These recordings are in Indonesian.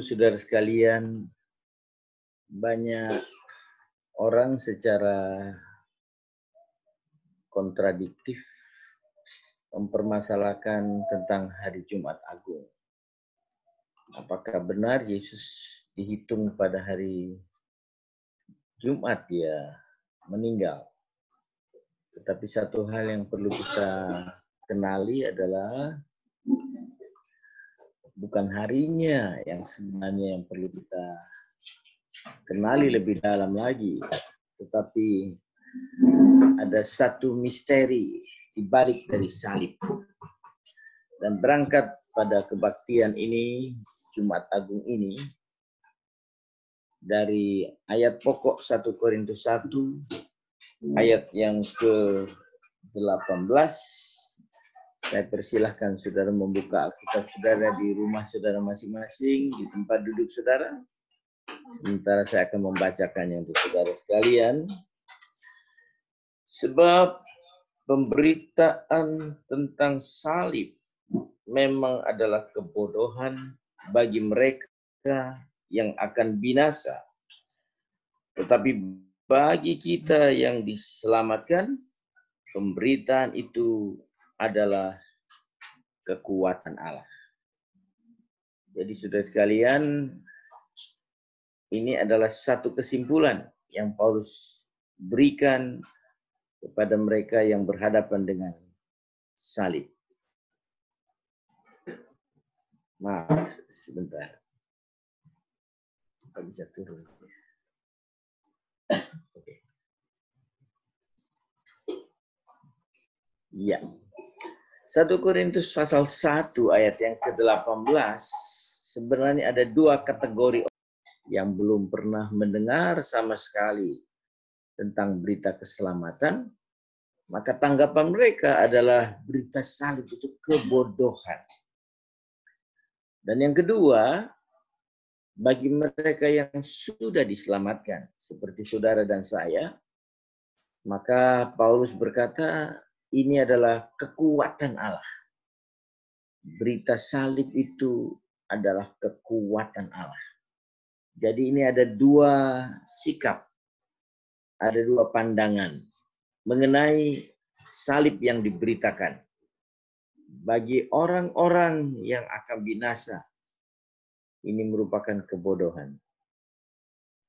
Saudara sekalian, banyak orang secara kontradiktif mempermasalahkan tentang hari Jumat Agung. Apakah benar Yesus dihitung pada hari Jumat dia meninggal? Tetapi satu hal yang perlu kita kenali adalah bukan harinya yang sebenarnya yang perlu kita kenali lebih dalam lagi, tetapi ada satu misteri di balik dari salib. Dan berangkat pada kebaktian ini, Jumat Agung ini, dari ayat pokok 1 Korintus 1, ayat yang ke-18, saya persilahkan saudara membuka Alkitab saudara di rumah saudara masing-masing, di tempat duduk saudara. Sementara saya akan membacakannya untuk saudara sekalian. Sebab pemberitaan tentang salib memang adalah kebodohan bagi mereka yang akan binasa. Tetapi bagi kita yang diselamatkan, pemberitaan itu adalah kekuatan Allah. Jadi sudah sekalian, ini adalah satu kesimpulan yang Paulus berikan kepada mereka yang berhadapan dengan salib. Maaf, sebentar. Apa bisa turun? Oke. Iya. 1 Korintus pasal 1 ayat yang ke-18 sebenarnya ada dua kategori yang belum pernah mendengar sama sekali tentang berita keselamatan, maka tanggapan mereka adalah berita salib itu kebodohan. Dan yang kedua, bagi mereka yang sudah diselamatkan, seperti saudara dan saya, maka Paulus berkata, ini adalah kekuatan Allah. Berita salib itu adalah kekuatan Allah. Jadi ini ada dua sikap ada dua pandangan mengenai salib yang diberitakan. Bagi orang-orang yang akan binasa, ini merupakan kebodohan.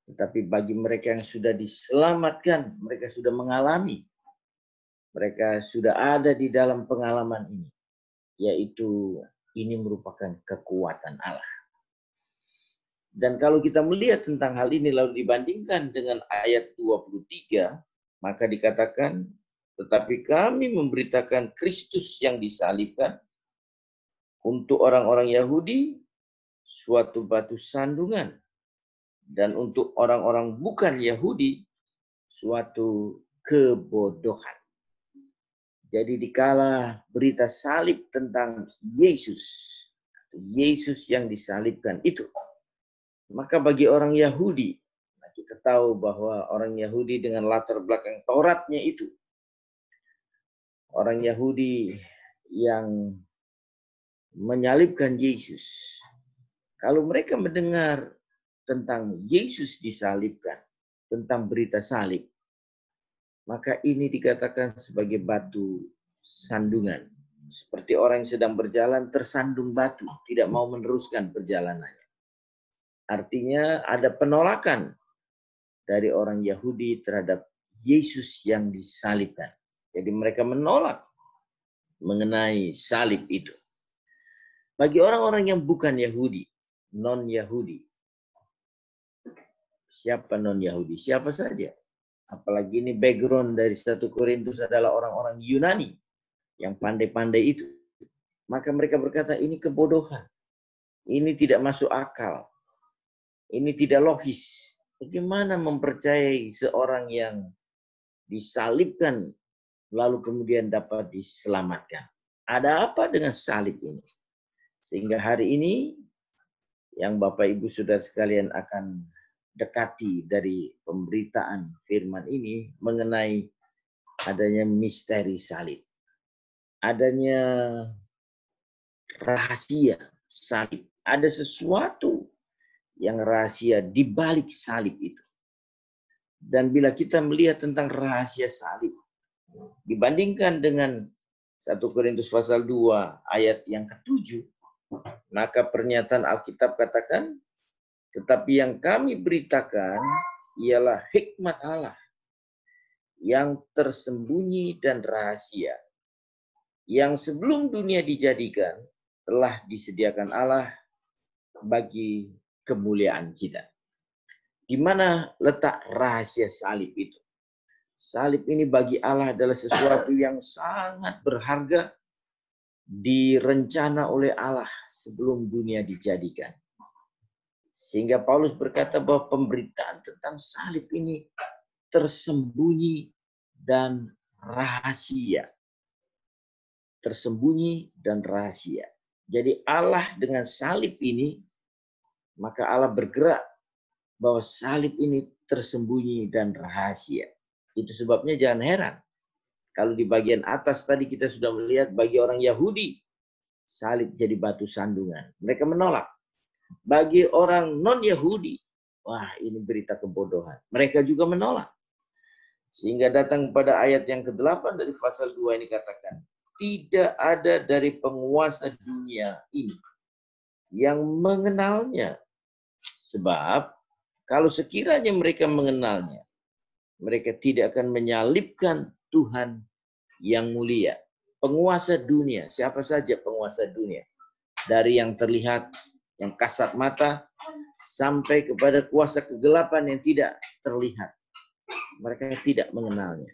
Tetapi bagi mereka yang sudah diselamatkan, mereka sudah mengalami, mereka sudah ada di dalam pengalaman ini, yaitu ini merupakan kekuatan Allah. Dan kalau kita melihat tentang hal ini lalu dibandingkan dengan ayat 23, maka dikatakan, tetapi kami memberitakan Kristus yang disalibkan untuk orang-orang Yahudi suatu batu sandungan dan untuk orang-orang bukan Yahudi suatu kebodohan. Jadi dikala berita salib tentang Yesus, Yesus yang disalibkan itu maka bagi orang Yahudi, nah kita tahu bahwa orang Yahudi dengan latar belakang Tauratnya itu, orang Yahudi yang menyalibkan Yesus. Kalau mereka mendengar tentang Yesus disalibkan, tentang berita salib, maka ini dikatakan sebagai batu sandungan. Seperti orang yang sedang berjalan tersandung batu, tidak mau meneruskan perjalanannya. Artinya ada penolakan dari orang Yahudi terhadap Yesus yang disalibkan. Jadi mereka menolak mengenai salib itu. Bagi orang-orang yang bukan Yahudi, non-Yahudi, siapa non-Yahudi? Siapa saja. Apalagi ini background dari satu Korintus adalah orang-orang Yunani yang pandai-pandai itu. Maka mereka berkata ini kebodohan. Ini tidak masuk akal. Ini tidak logis. Bagaimana mempercayai seorang yang disalibkan lalu kemudian dapat diselamatkan? Ada apa dengan salib ini? Sehingga hari ini yang Bapak Ibu Saudara sekalian akan dekati dari pemberitaan firman ini mengenai adanya misteri salib. Adanya rahasia salib. Ada sesuatu yang rahasia di balik salib itu. Dan bila kita melihat tentang rahasia salib, dibandingkan dengan 1 Korintus pasal 2 ayat yang ketujuh, maka pernyataan Alkitab katakan, tetapi yang kami beritakan ialah hikmat Allah yang tersembunyi dan rahasia, yang sebelum dunia dijadikan telah disediakan Allah bagi kemuliaan kita. Di mana letak rahasia salib itu? Salib ini bagi Allah adalah sesuatu yang sangat berharga direncana oleh Allah sebelum dunia dijadikan. Sehingga Paulus berkata bahwa pemberitaan tentang salib ini tersembunyi dan rahasia. Tersembunyi dan rahasia. Jadi Allah dengan salib ini, maka Allah bergerak bahwa salib ini tersembunyi dan rahasia. Itu sebabnya jangan heran kalau di bagian atas tadi kita sudah melihat bagi orang Yahudi, salib jadi batu sandungan. Mereka menolak. Bagi orang non-Yahudi, wah ini berita kebodohan. Mereka juga menolak. Sehingga datang pada ayat yang ke-8 dari pasal 2 ini katakan, tidak ada dari penguasa dunia ini yang mengenalnya. Sebab kalau sekiranya mereka mengenalnya, mereka tidak akan menyalibkan Tuhan yang mulia. Penguasa dunia, siapa saja penguasa dunia. Dari yang terlihat, yang kasat mata, sampai kepada kuasa kegelapan yang tidak terlihat. Mereka tidak mengenalnya.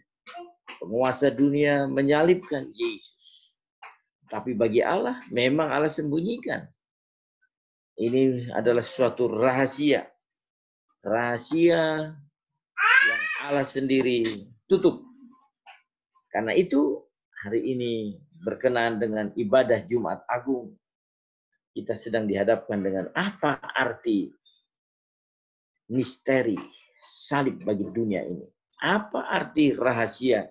Penguasa dunia menyalibkan Yesus. Tapi bagi Allah, memang Allah sembunyikan. Ini adalah suatu rahasia. Rahasia yang Allah sendiri tutup karena itu hari ini berkenaan dengan ibadah Jumat Agung. Kita sedang dihadapkan dengan apa arti misteri salib bagi dunia ini. Apa arti rahasia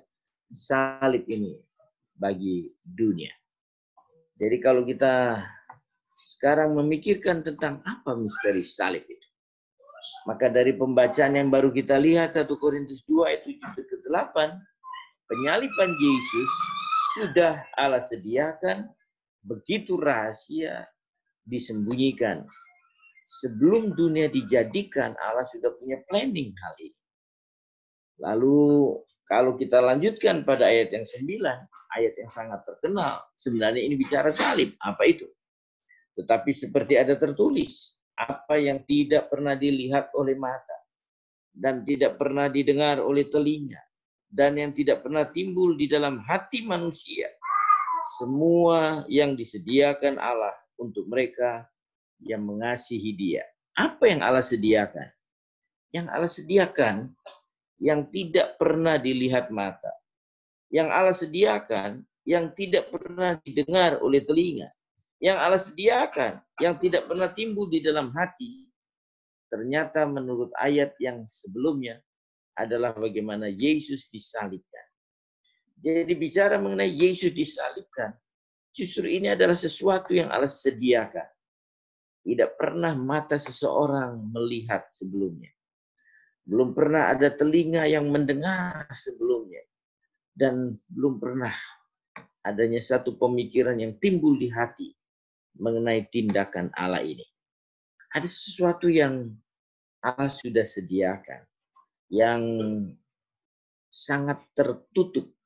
salib ini bagi dunia. Jadi kalau kita sekarang memikirkan tentang apa misteri salib itu. Maka dari pembacaan yang baru kita lihat 1 Korintus 2 ayat 7 ke 8 penyaliban Yesus sudah Allah sediakan begitu rahasia disembunyikan. Sebelum dunia dijadikan, Allah sudah punya planning hal ini. Lalu kalau kita lanjutkan pada ayat yang sembilan, ayat yang sangat terkenal, sebenarnya ini bicara salib. Apa itu? Tetapi seperti ada tertulis, apa yang tidak pernah dilihat oleh mata dan tidak pernah didengar oleh telinga dan yang tidak pernah timbul di dalam hati manusia. Semua yang disediakan Allah untuk mereka yang mengasihi dia. Apa yang Allah sediakan? Yang Allah sediakan yang tidak pernah dilihat mata. Yang Allah sediakan yang tidak pernah didengar oleh telinga. Yang Allah sediakan yang tidak pernah timbul di dalam hati. Ternyata menurut ayat yang sebelumnya adalah bagaimana Yesus disalibkan. Jadi bicara mengenai Yesus disalibkan, justru ini adalah sesuatu yang Allah sediakan. Tidak pernah mata seseorang melihat sebelumnya. Belum pernah ada telinga yang mendengar sebelumnya. Dan belum pernah adanya satu pemikiran yang timbul di hati mengenai tindakan Allah ini. Ada sesuatu yang Allah sudah sediakan yang sangat tertutup.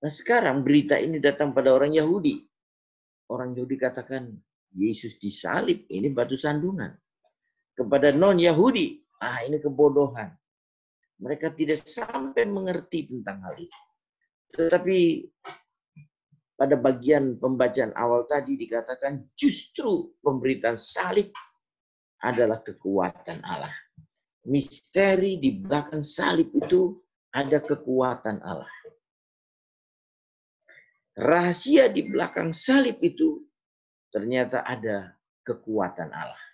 Nah sekarang berita ini datang pada orang Yahudi. Orang Yahudi katakan Yesus disalib, ini batu sandungan. Kepada non-Yahudi, ah ini kebodohan. Mereka tidak sampai mengerti tentang hal itu. Tetapi pada bagian pembacaan awal tadi dikatakan justru pemberitaan salib adalah kekuatan Allah misteri di belakang salib itu ada kekuatan Allah. Rahasia di belakang salib itu ternyata ada kekuatan Allah.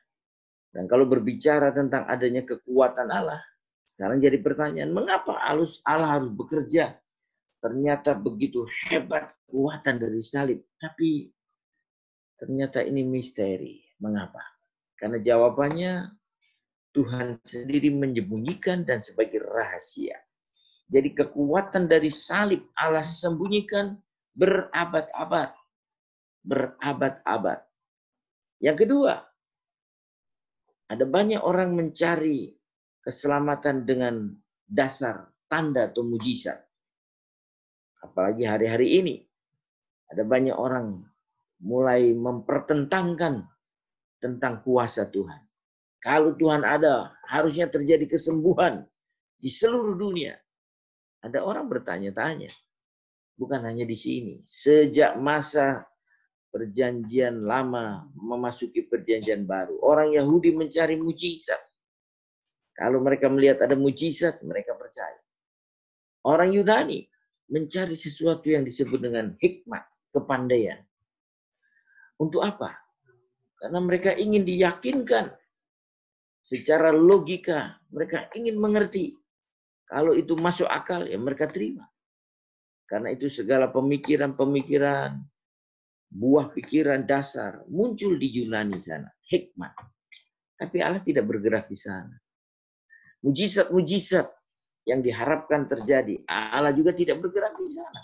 Dan kalau berbicara tentang adanya kekuatan Allah, sekarang jadi pertanyaan, mengapa Allah harus bekerja? Ternyata begitu hebat kekuatan dari salib. Tapi ternyata ini misteri. Mengapa? Karena jawabannya Tuhan sendiri menyembunyikan dan sebagai rahasia. Jadi kekuatan dari salib Allah sembunyikan berabad-abad. Berabad-abad. Yang kedua, ada banyak orang mencari keselamatan dengan dasar tanda atau mujizat. Apalagi hari-hari ini. Ada banyak orang mulai mempertentangkan tentang kuasa Tuhan. Kalau Tuhan ada, harusnya terjadi kesembuhan di seluruh dunia. Ada orang bertanya-tanya, bukan hanya di sini. Sejak masa perjanjian lama memasuki perjanjian baru, orang Yahudi mencari mujizat. Kalau mereka melihat ada mujizat, mereka percaya. Orang Yunani mencari sesuatu yang disebut dengan hikmat, kepandaian. Untuk apa? Karena mereka ingin diyakinkan secara logika, mereka ingin mengerti kalau itu masuk akal, ya mereka terima. Karena itu segala pemikiran-pemikiran, buah pikiran dasar muncul di Yunani sana. Hikmat. Tapi Allah tidak bergerak di sana. Mujizat-mujizat yang diharapkan terjadi, Allah juga tidak bergerak di sana.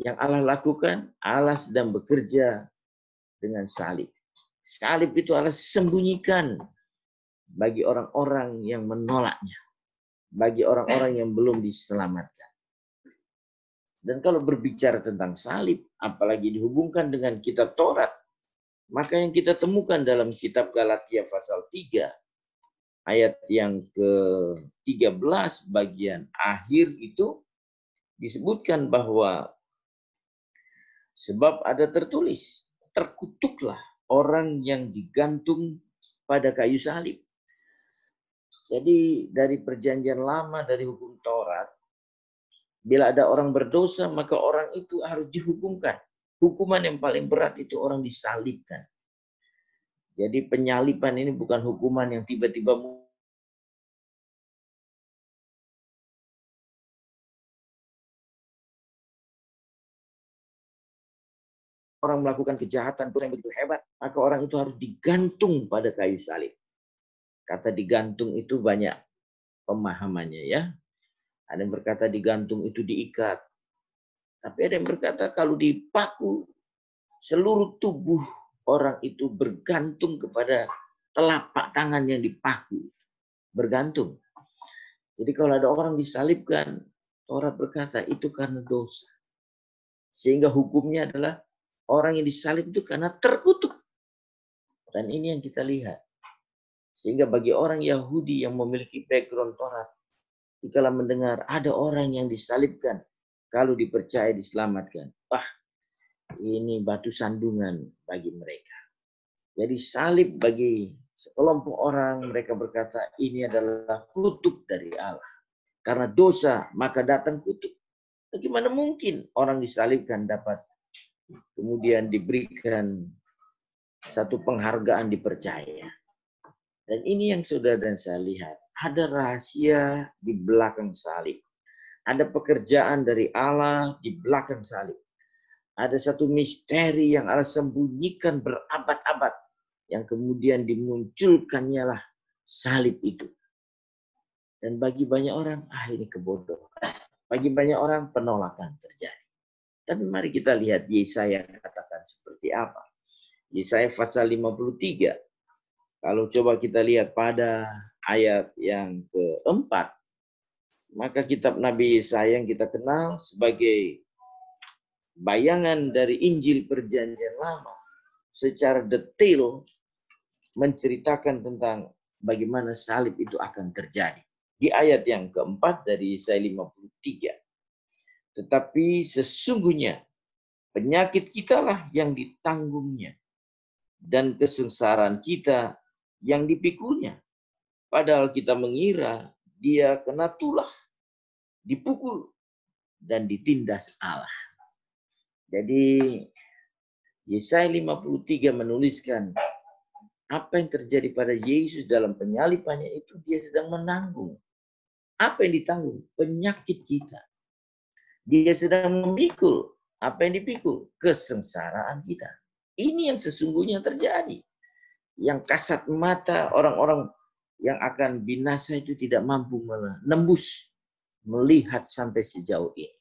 Yang Allah lakukan, Allah sedang bekerja dengan salib. Salib itu Allah sembunyikan bagi orang-orang yang menolaknya bagi orang-orang yang belum diselamatkan. Dan kalau berbicara tentang salib, apalagi dihubungkan dengan kitab Taurat, maka yang kita temukan dalam kitab Galatia pasal 3, ayat yang ke-13 bagian akhir itu disebutkan bahwa sebab ada tertulis, terkutuklah orang yang digantung pada kayu salib. Jadi dari perjanjian lama dari hukum Taurat, bila ada orang berdosa maka orang itu harus dihukumkan. Hukuman yang paling berat itu orang disalibkan. Jadi penyaliban ini bukan hukuman yang tiba-tiba orang melakukan kejahatan yang begitu hebat, maka orang itu harus digantung pada kayu salib. Kata digantung itu banyak pemahamannya ya. Ada yang berkata digantung itu diikat. Tapi ada yang berkata kalau dipaku seluruh tubuh orang itu bergantung kepada telapak tangan yang dipaku. Bergantung. Jadi kalau ada orang disalibkan, Taurat berkata itu karena dosa. Sehingga hukumnya adalah orang yang disalib itu karena terkutuk. Dan ini yang kita lihat. Sehingga bagi orang Yahudi yang memiliki background Taurat, dikala mendengar ada orang yang disalibkan, kalau dipercaya diselamatkan. Wah, ini batu sandungan bagi mereka. Jadi salib bagi sekelompok orang, mereka berkata ini adalah kutuk dari Allah. Karena dosa, maka datang kutuk. Bagaimana mungkin orang disalibkan dapat kemudian diberikan satu penghargaan dipercaya. Dan ini yang sudah dan saya lihat. Ada rahasia di belakang salib. Ada pekerjaan dari Allah di belakang salib. Ada satu misteri yang Allah sembunyikan berabad-abad. Yang kemudian dimunculkannya lah salib itu. Dan bagi banyak orang, ah ini kebodohan. Bagi banyak orang penolakan terjadi. Tapi mari kita lihat Yesaya katakan seperti apa. Yesaya pasal 53 kalau coba kita lihat pada ayat yang keempat, maka kitab Nabi Yesaya yang kita kenal sebagai bayangan dari Injil Perjanjian Lama secara detail menceritakan tentang bagaimana salib itu akan terjadi. Di ayat yang keempat dari Yesaya 53. Tetapi sesungguhnya penyakit kitalah yang ditanggungnya dan kesengsaraan kita yang dipikulnya. Padahal kita mengira dia kena tulah, dipukul, dan ditindas Allah. Jadi Yesaya 53 menuliskan apa yang terjadi pada Yesus dalam penyalipannya itu dia sedang menanggung. Apa yang ditanggung? Penyakit kita. Dia sedang memikul. Apa yang dipikul? Kesengsaraan kita. Ini yang sesungguhnya terjadi yang kasat mata orang-orang yang akan binasa itu tidak mampu menembus, melihat sampai sejauh ini.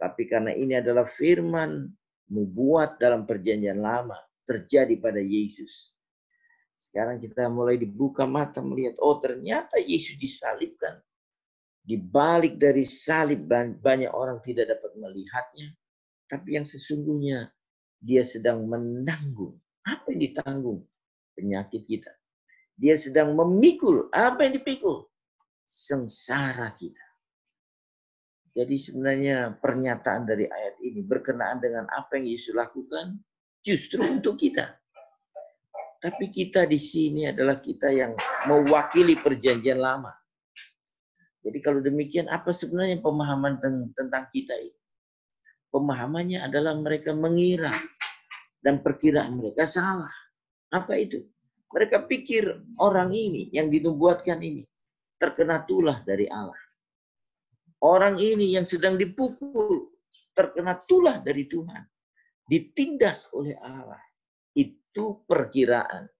Tapi karena ini adalah firman nubuat dalam perjanjian lama, terjadi pada Yesus. Sekarang kita mulai dibuka mata melihat, oh ternyata Yesus disalibkan. Di balik dari salib banyak orang tidak dapat melihatnya. Tapi yang sesungguhnya dia sedang menanggung. Apa yang ditanggung? Penyakit kita. Dia sedang memikul. Apa yang dipikul? Sengsara kita. Jadi sebenarnya pernyataan dari ayat ini berkenaan dengan apa yang Yesus lakukan justru untuk kita. Tapi kita di sini adalah kita yang mewakili perjanjian lama. Jadi kalau demikian apa sebenarnya pemahaman tentang kita ini? Pemahamannya adalah mereka mengira dan perkiraan mereka salah. Apa itu? Mereka pikir orang ini yang dinubuatkan ini terkena tulah dari Allah. Orang ini yang sedang dipukul terkena tulah dari Tuhan. Ditindas oleh Allah. Itu perkiraan.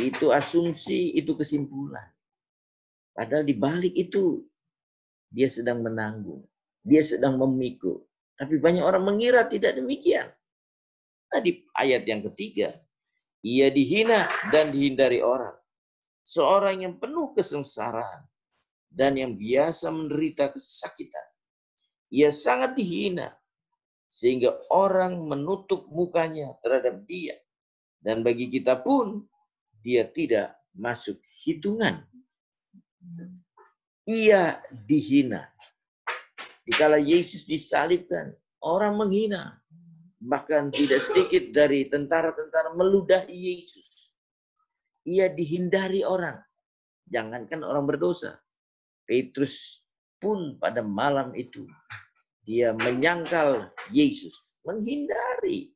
Itu asumsi, itu kesimpulan. Padahal di balik itu dia sedang menanggung. Dia sedang memikul. Tapi banyak orang mengira tidak demikian. Nah, di ayat yang ketiga, ia dihina dan dihindari orang. Seorang yang penuh kesengsaraan dan yang biasa menderita kesakitan. Ia sangat dihina sehingga orang menutup mukanya terhadap dia. Dan bagi kita pun dia tidak masuk hitungan. Ia dihina. Dikala Yesus disalibkan, orang menghina. Bahkan tidak sedikit dari tentara-tentara meludahi Yesus. Ia dihindari orang. Jangankan orang berdosa. Petrus pun pada malam itu dia menyangkal Yesus, menghindari.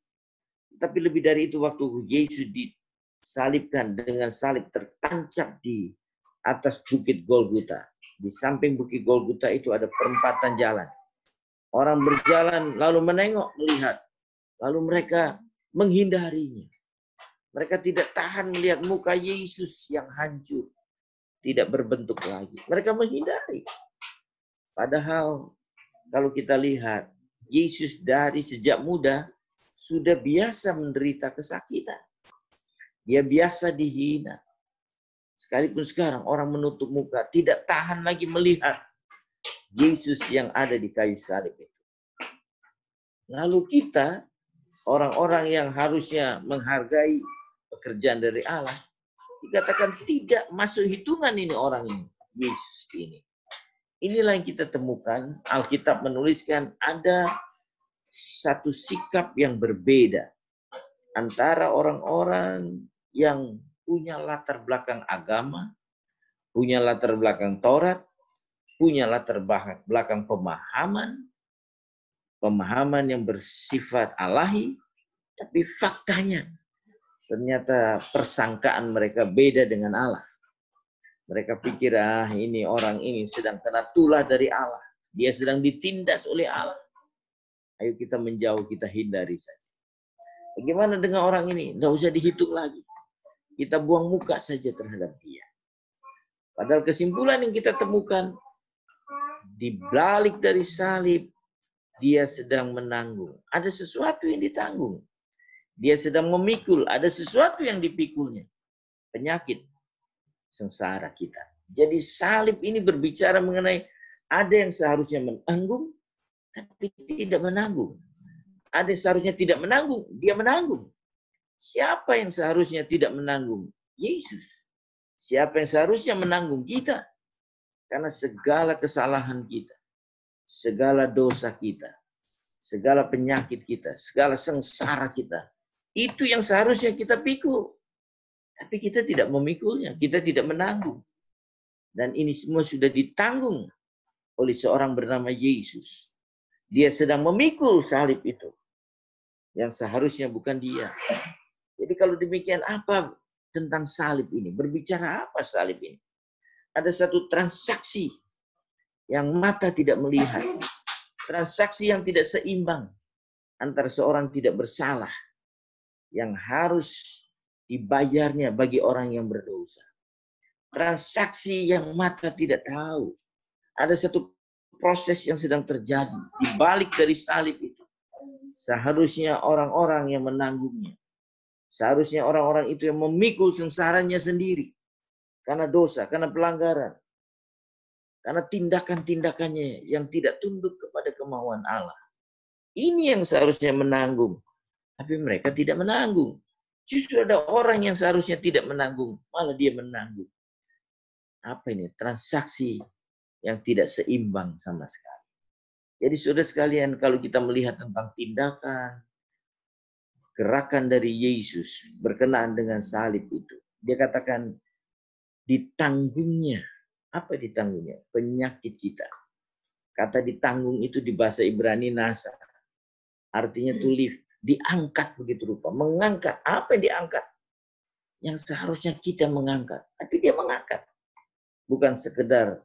Tapi lebih dari itu waktu Yesus disalibkan dengan salib tertancap di atas bukit Golgota. Di samping bukit Golgota itu ada perempatan jalan. Orang berjalan lalu menengok melihat Lalu mereka menghindarinya. Mereka tidak tahan melihat muka Yesus yang hancur. Tidak berbentuk lagi. Mereka menghindari. Padahal kalau kita lihat, Yesus dari sejak muda sudah biasa menderita kesakitan. Dia biasa dihina. Sekalipun sekarang orang menutup muka, tidak tahan lagi melihat Yesus yang ada di kayu salib itu. Lalu kita orang-orang yang harusnya menghargai pekerjaan dari Allah, dikatakan tidak masuk hitungan ini orang ini, Yesus ini. Inilah yang kita temukan, Alkitab menuliskan ada satu sikap yang berbeda antara orang-orang yang punya latar belakang agama, punya latar belakang Taurat, punya latar belakang pemahaman, pemahaman yang bersifat alahi, tapi faktanya ternyata persangkaan mereka beda dengan Allah. Mereka pikir, ah ini orang ini sedang kena tulah dari Allah. Dia sedang ditindas oleh Allah. Ayo kita menjauh, kita hindari saja. Bagaimana dengan orang ini? Tidak usah dihitung lagi. Kita buang muka saja terhadap dia. Padahal kesimpulan yang kita temukan, di balik dari salib, dia sedang menanggung. Ada sesuatu yang ditanggung. Dia sedang memikul, ada sesuatu yang dipikulnya. Penyakit sengsara kita. Jadi salib ini berbicara mengenai ada yang seharusnya menanggung, tapi tidak menanggung. Ada yang seharusnya tidak menanggung, dia menanggung. Siapa yang seharusnya tidak menanggung? Yesus. Siapa yang seharusnya menanggung kita? Karena segala kesalahan kita segala dosa kita, segala penyakit kita, segala sengsara kita. Itu yang seharusnya kita pikul. Tapi kita tidak memikulnya, kita tidak menanggung. Dan ini semua sudah ditanggung oleh seorang bernama Yesus. Dia sedang memikul salib itu. Yang seharusnya bukan dia. Jadi kalau demikian apa tentang salib ini? Berbicara apa salib ini? Ada satu transaksi yang mata tidak melihat. Transaksi yang tidak seimbang antara seorang tidak bersalah yang harus dibayarnya bagi orang yang berdosa. transaksi yang mata tidak tahu. Ada satu proses yang sedang terjadi di balik dari salib itu. Seharusnya orang-orang yang menanggungnya. Seharusnya orang-orang itu yang memikul sengsaranya sendiri. Karena dosa, karena pelanggaran. Karena tindakan-tindakannya yang tidak tunduk kepada kemauan Allah. Ini yang seharusnya menanggung. Tapi mereka tidak menanggung. Justru ada orang yang seharusnya tidak menanggung, malah dia menanggung. Apa ini? Transaksi yang tidak seimbang sama sekali. Jadi saudara sekalian, kalau kita melihat tentang tindakan, gerakan dari Yesus berkenaan dengan salib itu, dia katakan ditanggungnya. Apa ditanggungnya? Penyakit kita. Kata ditanggung itu di bahasa Ibrani nasa. Artinya to lift. Diangkat begitu rupa. Mengangkat. Apa yang diangkat? Yang seharusnya kita mengangkat. Tapi dia mengangkat. Bukan sekedar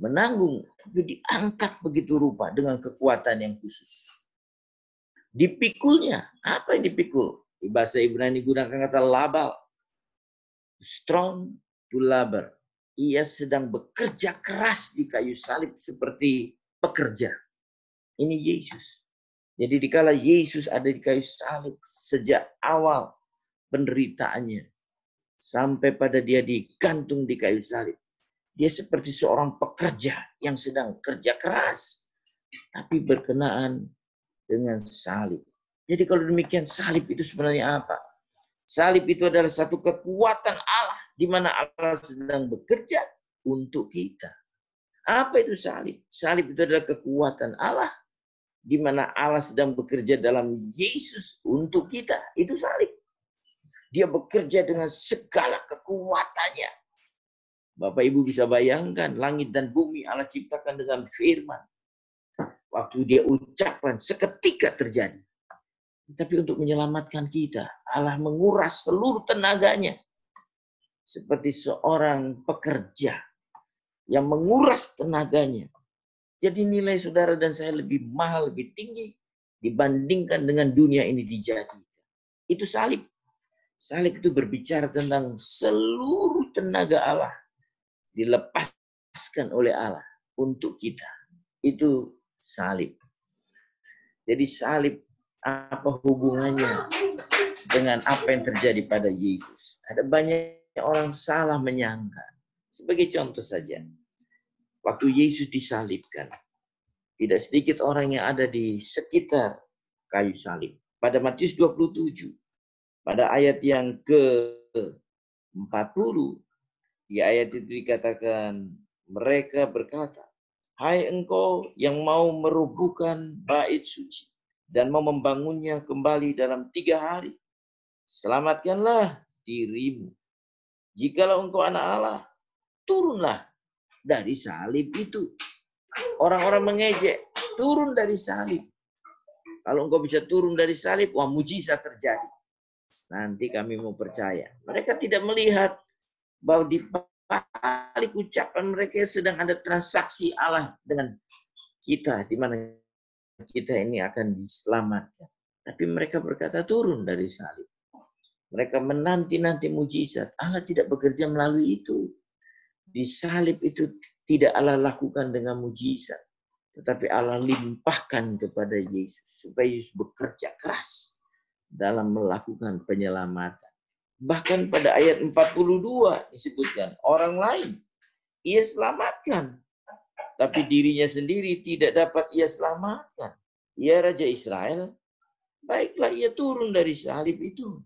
menanggung, tapi diangkat begitu rupa dengan kekuatan yang khusus. Dipikulnya, apa yang dipikul? Di bahasa Ibrani gunakan kata labal. Strong to labor. Ia sedang bekerja keras di kayu salib seperti pekerja. Ini Yesus. Jadi dikala Yesus ada di kayu salib sejak awal penderitaannya sampai pada dia digantung di kayu salib. Dia seperti seorang pekerja yang sedang kerja keras, tapi berkenaan dengan salib. Jadi kalau demikian salib itu sebenarnya apa? Salib itu adalah satu kekuatan Allah di mana Allah sedang bekerja untuk kita. Apa itu salib? Salib itu adalah kekuatan Allah di mana Allah sedang bekerja dalam Yesus untuk kita. Itu salib. Dia bekerja dengan segala kekuatannya Bapak Ibu bisa bayangkan langit dan bumi Allah ciptakan dengan firman. Waktu dia ucapkan seketika terjadi. Tapi untuk menyelamatkan kita, Allah menguras seluruh tenaganya. Seperti seorang pekerja yang menguras tenaganya. Jadi nilai saudara dan saya lebih mahal, lebih tinggi dibandingkan dengan dunia ini dijadikan. Itu salib. Salib itu berbicara tentang seluruh tenaga Allah dilepaskan oleh Allah untuk kita. Itu salib. Jadi salib apa hubungannya dengan apa yang terjadi pada Yesus? Ada banyak orang salah menyangka. Sebagai contoh saja, waktu Yesus disalibkan, tidak sedikit orang yang ada di sekitar kayu salib. Pada Matius 27, pada ayat yang ke-40, di ayat itu dikatakan, mereka berkata, Hai engkau yang mau merubuhkan bait suci dan mau membangunnya kembali dalam tiga hari, selamatkanlah dirimu. Jikalau engkau anak Allah, turunlah dari salib itu. Orang-orang mengejek, turun dari salib. Kalau engkau bisa turun dari salib, wah mujizat terjadi. Nanti kami mau percaya. Mereka tidak melihat bahwa di balik ucapan mereka sedang ada transaksi Allah dengan kita di mana kita ini akan diselamatkan. Tapi mereka berkata turun dari salib. Mereka menanti-nanti mujizat. Allah tidak bekerja melalui itu. Di salib itu tidak Allah lakukan dengan mujizat. Tetapi Allah limpahkan kepada Yesus. Supaya Yesus bekerja keras dalam melakukan penyelamatan. Bahkan pada ayat 42 disebutkan orang lain ia selamatkan. Tapi dirinya sendiri tidak dapat ia selamatkan. Ia Raja Israel, baiklah ia turun dari salib itu.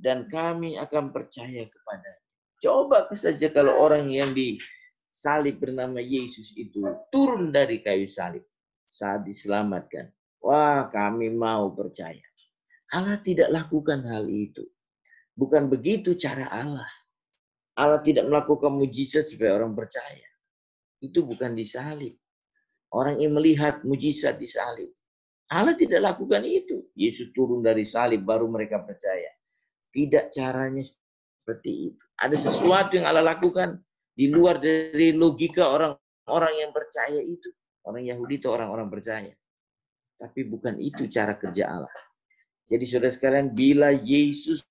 Dan kami akan percaya kepada. Coba saja kalau orang yang disalib bernama Yesus itu turun dari kayu salib saat diselamatkan. Wah kami mau percaya. Allah tidak lakukan hal itu. Bukan begitu cara Allah. Allah tidak melakukan mujizat supaya orang percaya. Itu bukan disalib. Orang yang melihat mujizat disalib. Allah tidak lakukan itu. Yesus turun dari salib baru mereka percaya. Tidak caranya seperti itu. Ada sesuatu yang Allah lakukan di luar dari logika orang-orang yang percaya itu. Orang Yahudi itu orang-orang percaya. Tapi bukan itu cara kerja Allah. Jadi saudara sekalian, bila Yesus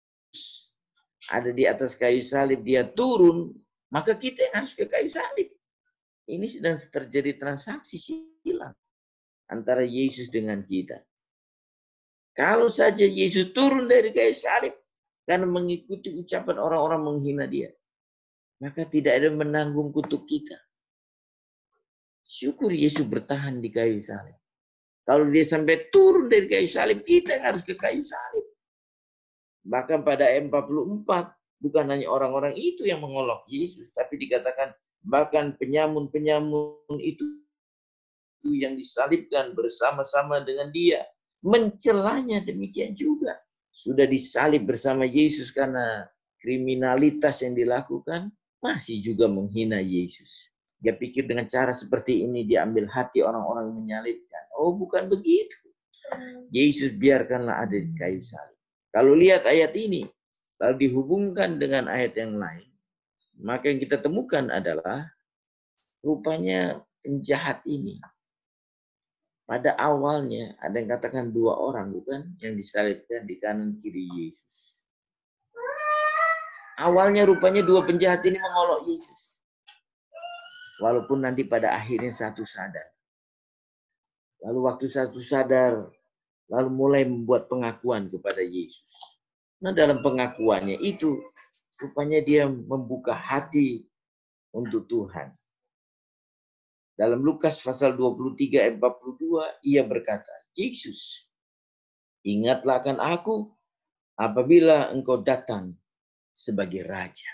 ada di atas kayu salib, dia turun maka kita yang harus ke kayu salib. Ini sedang terjadi transaksi silang antara Yesus dengan kita. Kalau saja Yesus turun dari kayu salib karena mengikuti ucapan orang-orang menghina dia, maka tidak ada menanggung kutuk kita. Syukur Yesus bertahan di kayu salib. Kalau dia sampai turun dari kayu salib, kita yang harus ke kayu salib. Bahkan pada M44, bukan hanya orang-orang itu yang mengolok Yesus, tapi dikatakan bahkan penyamun-penyamun itu yang disalibkan bersama-sama dengan dia. Mencelanya demikian juga. Sudah disalib bersama Yesus karena kriminalitas yang dilakukan, masih juga menghina Yesus. Dia pikir dengan cara seperti ini dia ambil hati orang-orang menyalibkan. Oh bukan begitu. Yesus biarkanlah ada di kayu salib. Kalau lihat ayat ini, lalu dihubungkan dengan ayat yang lain, maka yang kita temukan adalah rupanya penjahat ini. Pada awalnya ada yang katakan dua orang bukan yang disalibkan di kanan kiri Yesus. Awalnya rupanya dua penjahat ini mengolok Yesus. Walaupun nanti pada akhirnya satu sadar. Lalu waktu satu sadar, lalu mulai membuat pengakuan kepada Yesus. Nah dalam pengakuannya itu, rupanya dia membuka hati untuk Tuhan. Dalam Lukas pasal 23 ayat 42, ia berkata, Yesus, ingatlah akan aku apabila engkau datang sebagai Raja.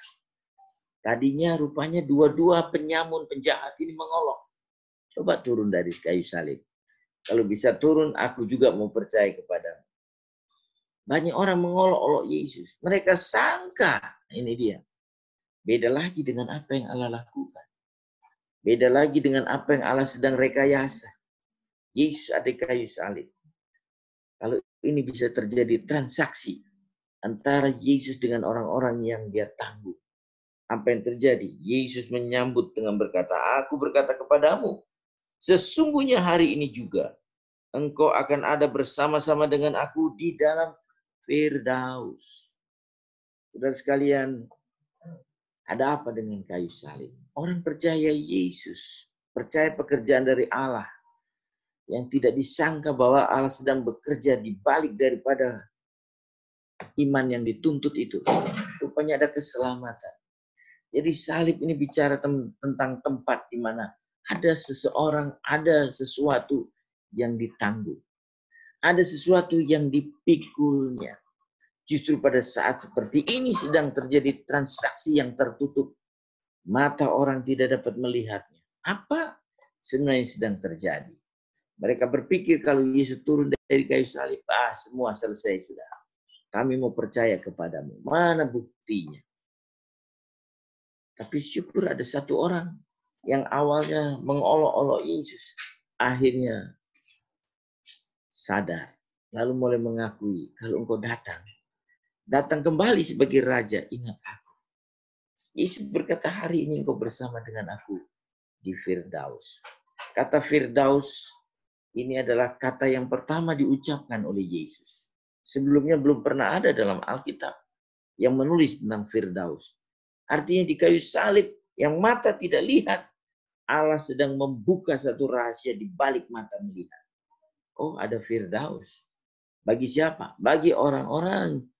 Tadinya rupanya dua-dua penyamun penjahat ini mengolok. Coba turun dari kayu salib. Kalau bisa turun, aku juga mau percaya kepadamu. Banyak orang mengolok-olok Yesus. Mereka sangka, ini dia. Beda lagi dengan apa yang Allah lakukan. Beda lagi dengan apa yang Allah sedang rekayasa. Yesus ada kayu salib. Kalau ini bisa terjadi transaksi antara Yesus dengan orang-orang yang dia tangguh apa yang terjadi? Yesus menyambut dengan berkata, Aku berkata kepadamu, sesungguhnya hari ini juga engkau akan ada bersama-sama dengan aku di dalam Firdaus. Saudara sekalian, ada apa dengan kayu salib? Orang percaya Yesus, percaya pekerjaan dari Allah, yang tidak disangka bahwa Allah sedang bekerja di balik daripada iman yang dituntut itu. Rupanya ada keselamatan. Jadi salib ini bicara tentang tempat di mana ada seseorang, ada sesuatu yang ditangguh. Ada sesuatu yang dipikulnya. Justru pada saat seperti ini sedang terjadi transaksi yang tertutup. Mata orang tidak dapat melihatnya. Apa sebenarnya sedang terjadi? Mereka berpikir kalau Yesus turun dari kayu salib, ah semua selesai sudah. Kami mau percaya kepadamu. Mana buktinya? Tapi syukur ada satu orang yang awalnya mengolok-olok Yesus. Akhirnya sadar. Lalu mulai mengakui, kalau engkau datang, datang kembali sebagai raja, ingat aku. Yesus berkata, hari ini engkau bersama dengan aku di Firdaus. Kata Firdaus ini adalah kata yang pertama diucapkan oleh Yesus. Sebelumnya belum pernah ada dalam Alkitab yang menulis tentang Firdaus. Artinya di kayu salib yang mata tidak lihat, Allah sedang membuka satu rahasia di balik mata melihat. Oh, ada Firdaus. Bagi siapa? Bagi orang-orang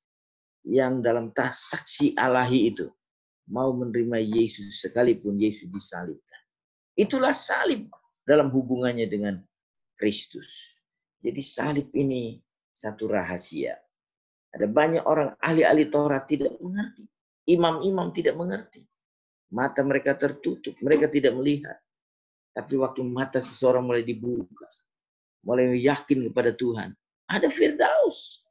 yang dalam transaksi alahi itu mau menerima Yesus sekalipun Yesus disalibkan. Itulah salib dalam hubungannya dengan Kristus. Jadi salib ini satu rahasia. Ada banyak orang ahli-ahli Taurat tidak mengerti. Imam-imam tidak mengerti. Mata mereka tertutup, mereka tidak melihat. Tapi waktu mata seseorang mulai dibuka, mulai yakin kepada Tuhan, ada Firdaus.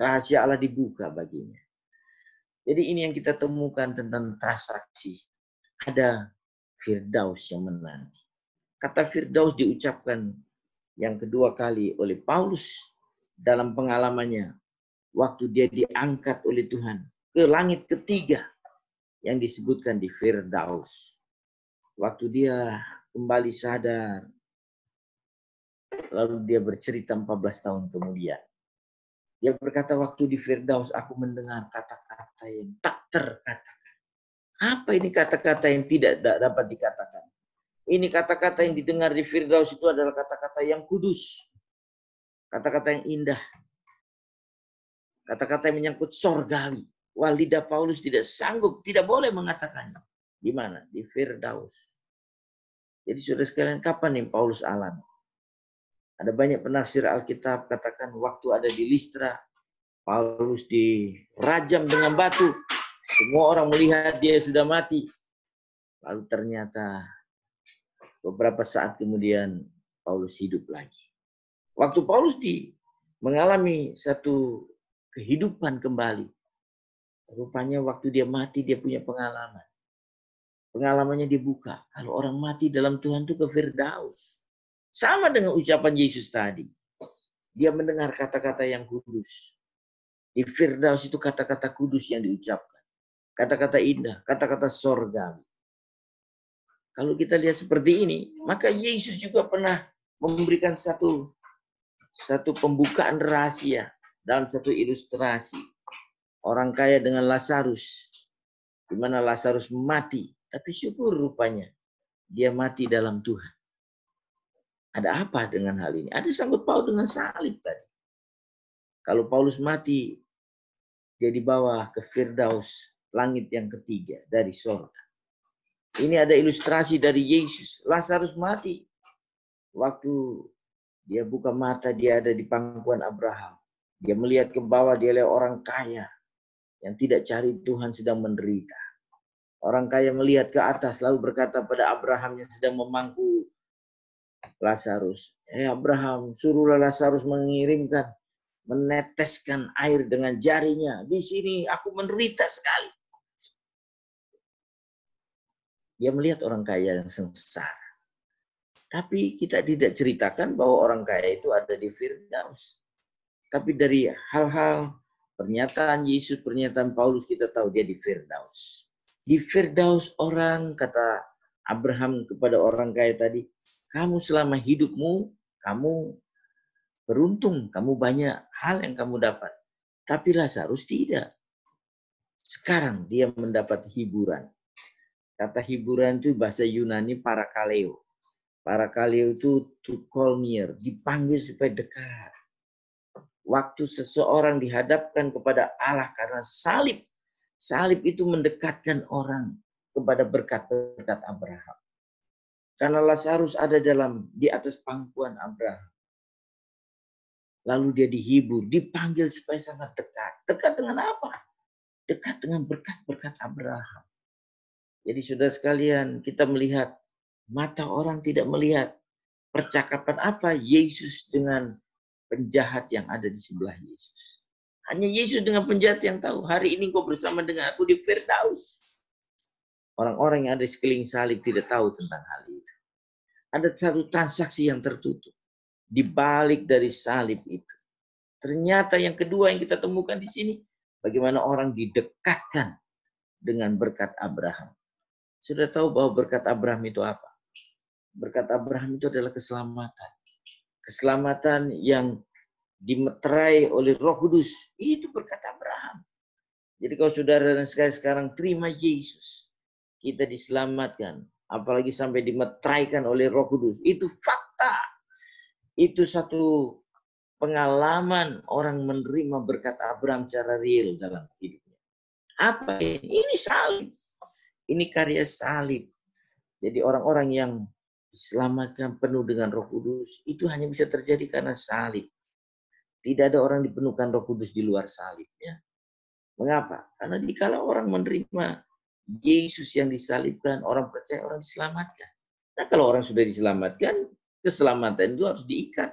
Rahasia Allah dibuka baginya. Jadi ini yang kita temukan tentang transaksi. Ada Firdaus yang menanti. Kata Firdaus diucapkan yang kedua kali oleh Paulus dalam pengalamannya waktu dia diangkat oleh Tuhan ke langit ketiga yang disebutkan di Firdaus. Waktu dia kembali sadar, lalu dia bercerita 14 tahun kemudian. Dia berkata waktu di Firdaus aku mendengar kata-kata yang tak terkatakan. Apa ini kata-kata yang tidak dapat dikatakan? Ini kata-kata yang didengar di Firdaus itu adalah kata-kata yang kudus. Kata-kata yang indah. Kata-kata yang menyangkut sorgawi. Wah, lidah Paulus tidak sanggup, tidak boleh mengatakannya. Di mana? Di Firdaus. Jadi sudah sekalian, kapan nih Paulus alami? Ada banyak penafsir Alkitab katakan waktu ada di Listra, Paulus dirajam dengan batu. Semua orang melihat dia sudah mati. Lalu ternyata beberapa saat kemudian Paulus hidup lagi. Waktu Paulus di mengalami satu kehidupan kembali. Rupanya waktu dia mati dia punya pengalaman. Pengalamannya dibuka. Kalau orang mati dalam Tuhan itu ke Firdaus. Sama dengan ucapan Yesus tadi. Dia mendengar kata-kata yang kudus. Di Firdaus itu kata-kata kudus yang diucapkan. Kata-kata indah, kata-kata sorgawi. Kalau kita lihat seperti ini, maka Yesus juga pernah memberikan satu satu pembukaan rahasia dalam satu ilustrasi. Orang kaya dengan Lazarus, di mana Lazarus mati, tapi syukur rupanya dia mati dalam Tuhan. Ada apa dengan hal ini? Ada sangkut paut dengan salib tadi. Kalau Paulus mati, dia dibawa ke Firdaus, langit yang ketiga dari sorga. Ini ada ilustrasi dari Yesus. Lazarus mati. Waktu dia buka mata, dia ada di pangkuan Abraham. Dia melihat ke bawah, dia lihat orang kaya yang tidak cari Tuhan sedang menderita. Orang kaya melihat ke atas lalu berkata pada Abraham yang sedang memangku Lazarus. Eh Abraham, suruhlah Lazarus mengirimkan, meneteskan air dengan jarinya. Di sini aku menderita sekali. Dia melihat orang kaya yang sengsara. Tapi kita tidak ceritakan bahwa orang kaya itu ada di Firdaus. Tapi dari hal-hal pernyataan Yesus, pernyataan Paulus, kita tahu dia di Firdaus. Di Firdaus orang, kata Abraham kepada orang kaya tadi, kamu selama hidupmu, kamu beruntung, kamu banyak hal yang kamu dapat. Tapi Lazarus tidak. Sekarang dia mendapat hiburan. Kata hiburan itu bahasa Yunani parakaleo. Parakaleo itu to call near, dipanggil supaya dekat. Waktu seseorang dihadapkan kepada Allah karena salib, salib itu mendekatkan orang kepada berkat-berkat Abraham. Karena Lazarus ada dalam di atas pangkuan Abraham. Lalu dia dihibur, dipanggil supaya sangat dekat. Dekat dengan apa? Dekat dengan berkat-berkat Abraham. Jadi sudah sekalian kita melihat mata orang tidak melihat percakapan apa Yesus dengan penjahat yang ada di sebelah Yesus. Hanya Yesus dengan penjahat yang tahu, hari ini kau bersama dengan aku di Firdaus. Orang-orang yang ada di sekeliling salib tidak tahu tentang hal itu. Ada satu transaksi yang tertutup di balik dari salib itu. Ternyata yang kedua yang kita temukan di sini, bagaimana orang didekatkan dengan berkat Abraham. Sudah tahu bahwa berkat Abraham itu apa? Berkat Abraham itu adalah keselamatan. Keselamatan yang dimeterai oleh Roh Kudus, itu berkat Abraham. Jadi kalau saudara dan sekarang terima Yesus, kita diselamatkan, apalagi sampai dimetraikan oleh Roh Kudus. Itu fakta. Itu satu pengalaman orang menerima berkat Abraham secara real dalam hidupnya. Apa ini? Ini salib. Ini karya salib. Jadi orang-orang yang diselamatkan penuh dengan Roh Kudus itu hanya bisa terjadi karena salib. Tidak ada orang dipenuhkan Roh Kudus di luar salib. Ya. Mengapa? Karena dikala orang menerima Yesus yang disalibkan, orang percaya orang diselamatkan. Nah kalau orang sudah diselamatkan, keselamatan itu harus diikat,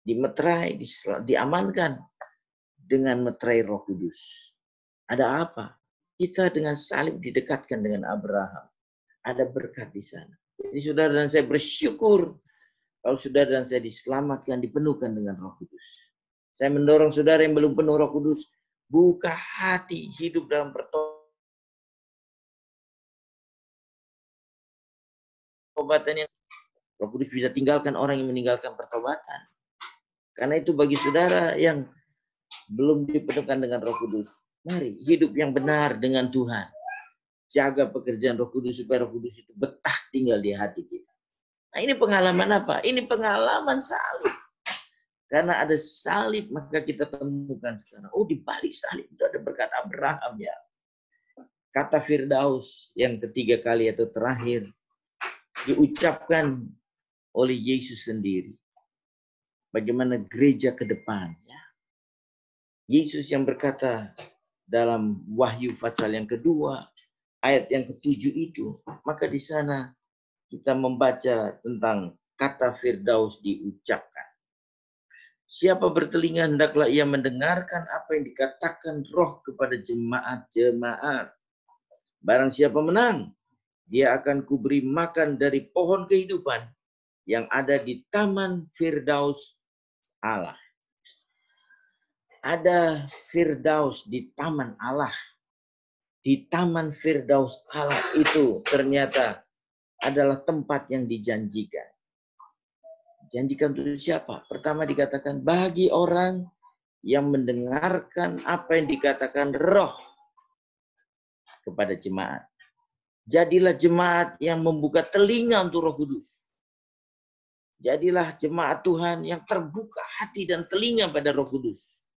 dimeterai, diamankan dengan meterai roh kudus. Ada apa? Kita dengan salib didekatkan dengan Abraham. Ada berkat di sana. Jadi saudara dan saya bersyukur kalau saudara dan saya diselamatkan, dipenuhkan dengan roh kudus. Saya mendorong saudara yang belum penuh roh kudus, buka hati, hidup dalam pertolongan pertobatan yang Roh Kudus bisa tinggalkan orang yang meninggalkan pertobatan. Karena itu bagi saudara yang belum dipenuhkan dengan Roh Kudus, mari hidup yang benar dengan Tuhan. jaga pekerjaan Roh Kudus supaya Roh Kudus itu betah tinggal di hati kita. Nah, ini pengalaman apa? Ini pengalaman salib. Karena ada salib, maka kita temukan sekarang. Oh, di balik salib itu ada berkat Abraham ya. Kata Firdaus yang ketiga kali atau terakhir diucapkan oleh Yesus sendiri. Bagaimana gereja ke depan. Ya. Yesus yang berkata dalam Wahyu pasal yang kedua, ayat yang ketujuh itu, maka di sana kita membaca tentang kata Firdaus diucapkan. Siapa bertelinga hendaklah ia mendengarkan apa yang dikatakan roh kepada jemaat-jemaat. Barang siapa menang, dia akan kuberi makan dari pohon kehidupan yang ada di Taman Firdaus Allah. Ada Firdaus di Taman Allah. Di Taman Firdaus Allah itu ternyata adalah tempat yang dijanjikan. Janjikan untuk siapa? Pertama dikatakan bagi orang yang mendengarkan apa yang dikatakan roh kepada jemaat. Jadilah jemaat yang membuka telinga untuk roh kudus. Jadilah jemaat Tuhan yang terbuka hati dan telinga pada roh kudus.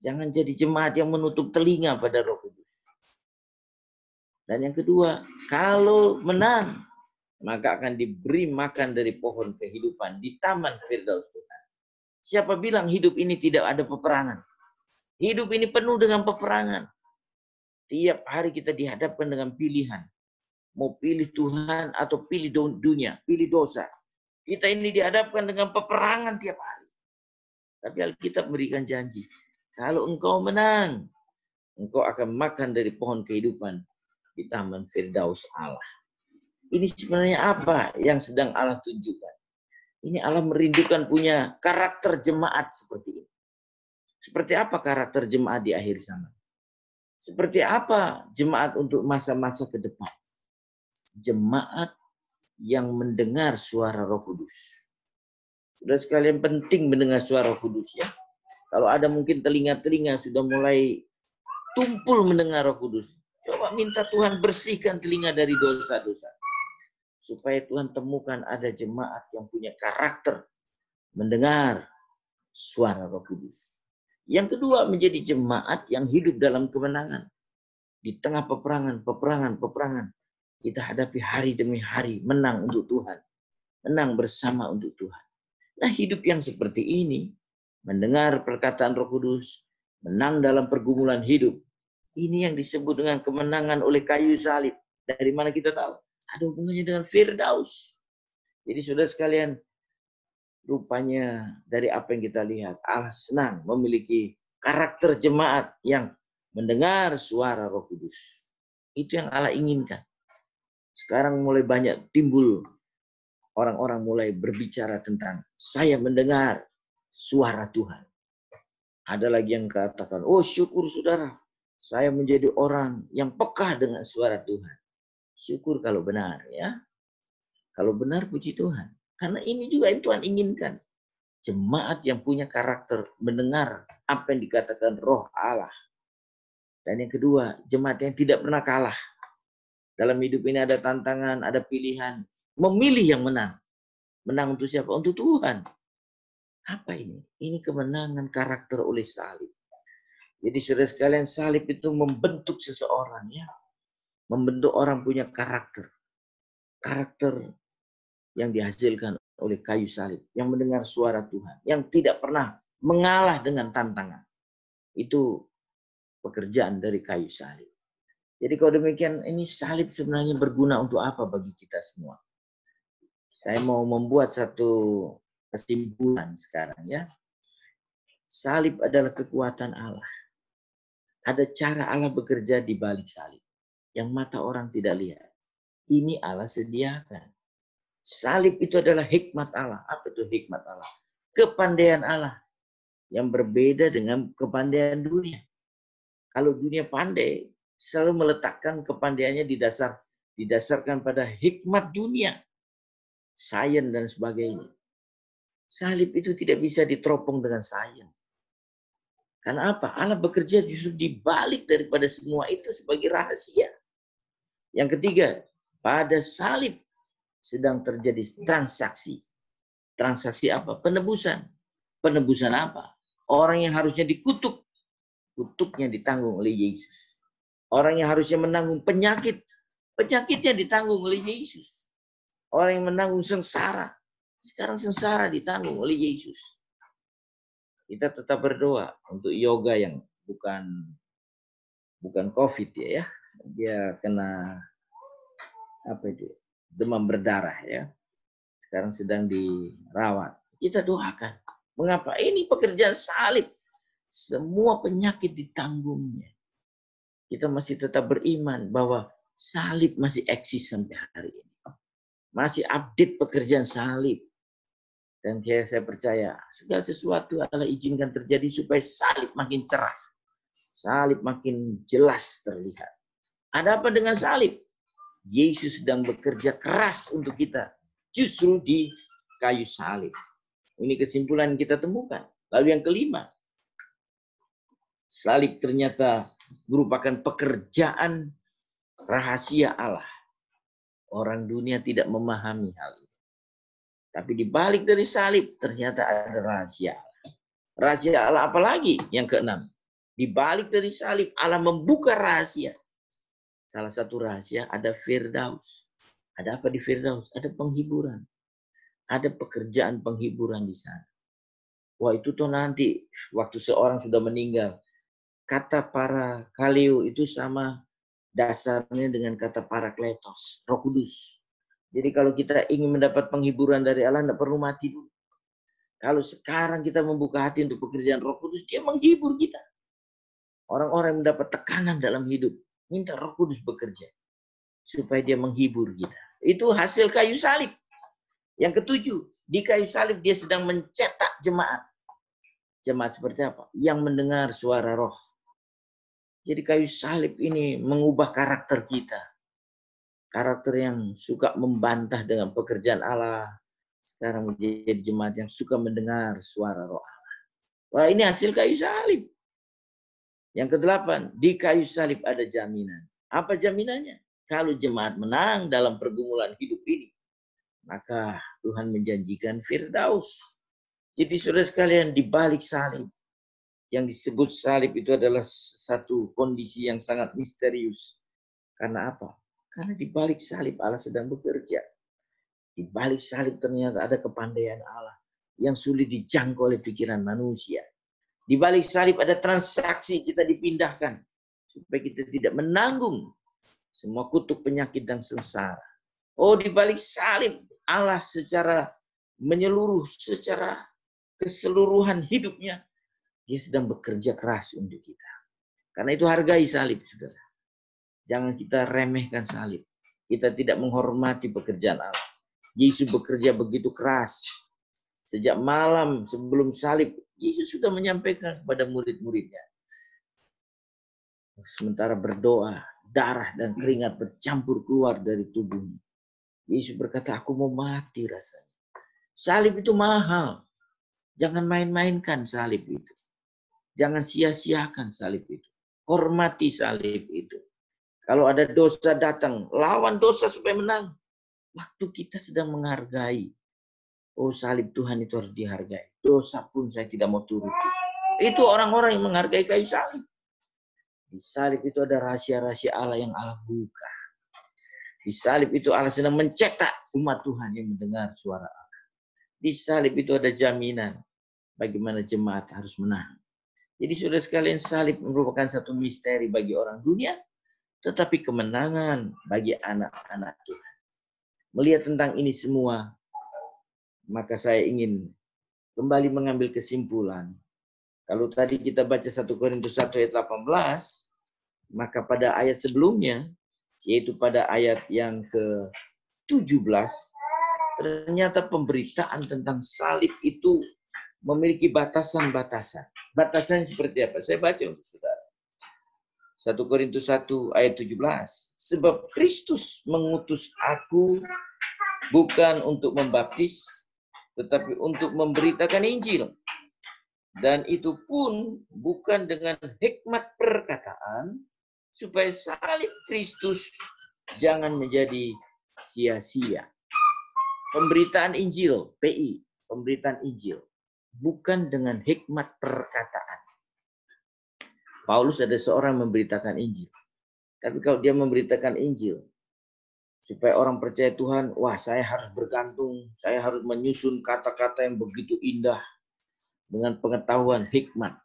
Jangan jadi jemaat yang menutup telinga pada roh kudus. Dan yang kedua, kalau menang, maka akan diberi makan dari pohon kehidupan di taman Firdaus Tuhan. Siapa bilang hidup ini tidak ada peperangan? Hidup ini penuh dengan peperangan. Tiap hari kita dihadapkan dengan pilihan. Mau pilih Tuhan atau pilih dunia, pilih dosa. Kita ini dihadapkan dengan peperangan tiap hari. Tapi Alkitab memberikan janji. Kalau engkau menang, engkau akan makan dari pohon kehidupan di Taman Firdaus Allah. Ini sebenarnya apa yang sedang Allah tunjukkan? Ini Allah merindukan punya karakter jemaat seperti ini. Seperti apa karakter jemaat di akhir zaman? Seperti apa jemaat untuk masa-masa ke depan? Jemaat yang mendengar suara Roh Kudus. Sudah sekalian penting mendengar suara Roh Kudus ya. Kalau ada mungkin telinga-telinga sudah mulai tumpul mendengar Roh Kudus. Coba minta Tuhan bersihkan telinga dari dosa-dosa supaya Tuhan temukan ada jemaat yang punya karakter mendengar suara Roh Kudus. Yang kedua menjadi jemaat yang hidup dalam kemenangan. Di tengah peperangan, peperangan, peperangan. Kita hadapi hari demi hari menang untuk Tuhan. Menang bersama untuk Tuhan. Nah hidup yang seperti ini, mendengar perkataan Roh Kudus, menang dalam pergumulan hidup. Ini yang disebut dengan kemenangan oleh kayu salib. Dari mana kita tahu? ada hubungannya dengan Firdaus. Jadi sudah sekalian, rupanya dari apa yang kita lihat, Allah senang memiliki karakter jemaat yang mendengar suara roh kudus. Itu yang Allah inginkan. Sekarang mulai banyak timbul orang-orang mulai berbicara tentang saya mendengar suara Tuhan. Ada lagi yang katakan, oh syukur saudara, saya menjadi orang yang peka dengan suara Tuhan. Syukur kalau benar ya. Kalau benar puji Tuhan. Karena ini juga yang Tuhan inginkan. Jemaat yang punya karakter mendengar apa yang dikatakan roh Allah. Dan yang kedua, jemaat yang tidak pernah kalah. Dalam hidup ini ada tantangan, ada pilihan. Memilih yang menang. Menang untuk siapa? Untuk Tuhan. Apa ini? Ini kemenangan karakter oleh salib. Jadi saudara sekalian salib itu membentuk seseorang ya membentuk orang punya karakter. Karakter yang dihasilkan oleh kayu salib, yang mendengar suara Tuhan, yang tidak pernah mengalah dengan tantangan. Itu pekerjaan dari kayu salib. Jadi kalau demikian ini salib sebenarnya berguna untuk apa bagi kita semua? Saya mau membuat satu kesimpulan sekarang ya. Salib adalah kekuatan Allah. Ada cara Allah bekerja di balik salib yang mata orang tidak lihat. Ini Allah sediakan. Salib itu adalah hikmat Allah. Apa itu hikmat Allah? Kepandaian Allah yang berbeda dengan kepandaian dunia. Kalau dunia pandai, selalu meletakkan kepandaiannya di dasar didasarkan pada hikmat dunia, sains dan sebagainya. Salib itu tidak bisa diteropong dengan sains. Karena apa? Allah bekerja justru di balik daripada semua itu sebagai rahasia. Yang ketiga, pada salib sedang terjadi transaksi. Transaksi apa? Penebusan. Penebusan apa? Orang yang harusnya dikutuk, kutuknya ditanggung oleh Yesus. Orang yang harusnya menanggung penyakit, penyakitnya ditanggung oleh Yesus. Orang yang menanggung sengsara, sekarang sengsara ditanggung oleh Yesus. Kita tetap berdoa untuk yoga yang bukan bukan COVID ya, ya. Dia kena apa itu? Demam berdarah ya. Sekarang sedang dirawat. Kita doakan. Mengapa? Ini pekerjaan salib. Semua penyakit ditanggungnya. Kita masih tetap beriman bahwa salib masih eksis sampai hari ini. Masih update pekerjaan salib. Dan saya percaya segala sesuatu Allah izinkan terjadi supaya salib makin cerah. Salib makin jelas terlihat. Ada apa dengan salib? Yesus sedang bekerja keras untuk kita. Justru di kayu salib. Ini kesimpulan kita temukan. Lalu yang kelima. Salib ternyata merupakan pekerjaan rahasia Allah. Orang dunia tidak memahami hal ini. Tapi di balik dari salib ternyata ada rahasia Allah. Rahasia Allah apa lagi? Yang keenam. Di balik dari salib Allah membuka rahasia. Salah satu rahasia ada Firdaus. Ada apa di Firdaus? Ada penghiburan. Ada pekerjaan penghiburan di sana. Wah itu tuh nanti waktu seorang sudah meninggal. Kata para kalio itu sama dasarnya dengan kata para kletos, roh kudus. Jadi kalau kita ingin mendapat penghiburan dari Allah, tidak perlu mati dulu. Kalau sekarang kita membuka hati untuk pekerjaan roh kudus, dia menghibur kita. Orang-orang yang mendapat tekanan dalam hidup, minta roh kudus bekerja. Supaya dia menghibur kita. Itu hasil kayu salib. Yang ketujuh, di kayu salib dia sedang mencetak jemaat. Jemaat seperti apa? Yang mendengar suara roh. Jadi kayu salib ini mengubah karakter kita karakter yang suka membantah dengan pekerjaan Allah, sekarang menjadi jemaat yang suka mendengar suara roh Allah. Wah ini hasil kayu salib. Yang kedelapan, di kayu salib ada jaminan. Apa jaminannya? Kalau jemaat menang dalam pergumulan hidup ini, maka Tuhan menjanjikan Firdaus. Jadi saudara sekalian, di balik salib, yang disebut salib itu adalah satu kondisi yang sangat misterius. Karena apa? Karena di balik salib Allah sedang bekerja. Di balik salib ternyata ada kepandaian Allah yang sulit dijangkau oleh pikiran manusia. Di balik salib ada transaksi kita dipindahkan supaya kita tidak menanggung semua kutuk penyakit dan sengsara. Oh, di balik salib Allah secara menyeluruh, secara keseluruhan hidupnya, dia sedang bekerja keras untuk kita. Karena itu hargai salib, saudara. Jangan kita remehkan salib. Kita tidak menghormati pekerjaan Allah. Yesus bekerja begitu keras. Sejak malam sebelum salib, Yesus sudah menyampaikan kepada murid-muridnya. Sementara berdoa, darah dan keringat bercampur keluar dari tubuhnya. Yesus berkata, aku mau mati rasanya. Salib itu mahal. Jangan main-mainkan salib itu. Jangan sia-siakan salib itu. Hormati salib itu. Kalau ada dosa datang, lawan dosa supaya menang. Waktu kita sedang menghargai. Oh salib Tuhan itu harus dihargai. Dosa pun saya tidak mau turuti. Itu orang-orang yang menghargai kayu salib. Di salib itu ada rahasia-rahasia Allah yang Allah buka. Di salib itu Allah sedang mencetak umat Tuhan yang mendengar suara Allah. Di salib itu ada jaminan bagaimana jemaat harus menang. Jadi sudah sekalian salib merupakan satu misteri bagi orang dunia, tetapi kemenangan bagi anak-anak Tuhan. Melihat tentang ini semua, maka saya ingin kembali mengambil kesimpulan. Kalau tadi kita baca 1 Korintus 1 ayat 18, maka pada ayat sebelumnya, yaitu pada ayat yang ke-17, ternyata pemberitaan tentang salib itu memiliki batasan-batasan. Batasan seperti apa? Saya baca untuk saudara. 1 Korintus 1 ayat 17. Sebab Kristus mengutus aku bukan untuk membaptis, tetapi untuk memberitakan Injil. Dan itu pun bukan dengan hikmat perkataan, supaya salib Kristus Jangan menjadi sia-sia. Pemberitaan Injil, PI, pemberitaan Injil, bukan dengan hikmat perkataan. Paulus ada seorang memberitakan Injil. Tapi kalau dia memberitakan Injil, supaya orang percaya Tuhan, wah saya harus bergantung, saya harus menyusun kata-kata yang begitu indah dengan pengetahuan hikmat.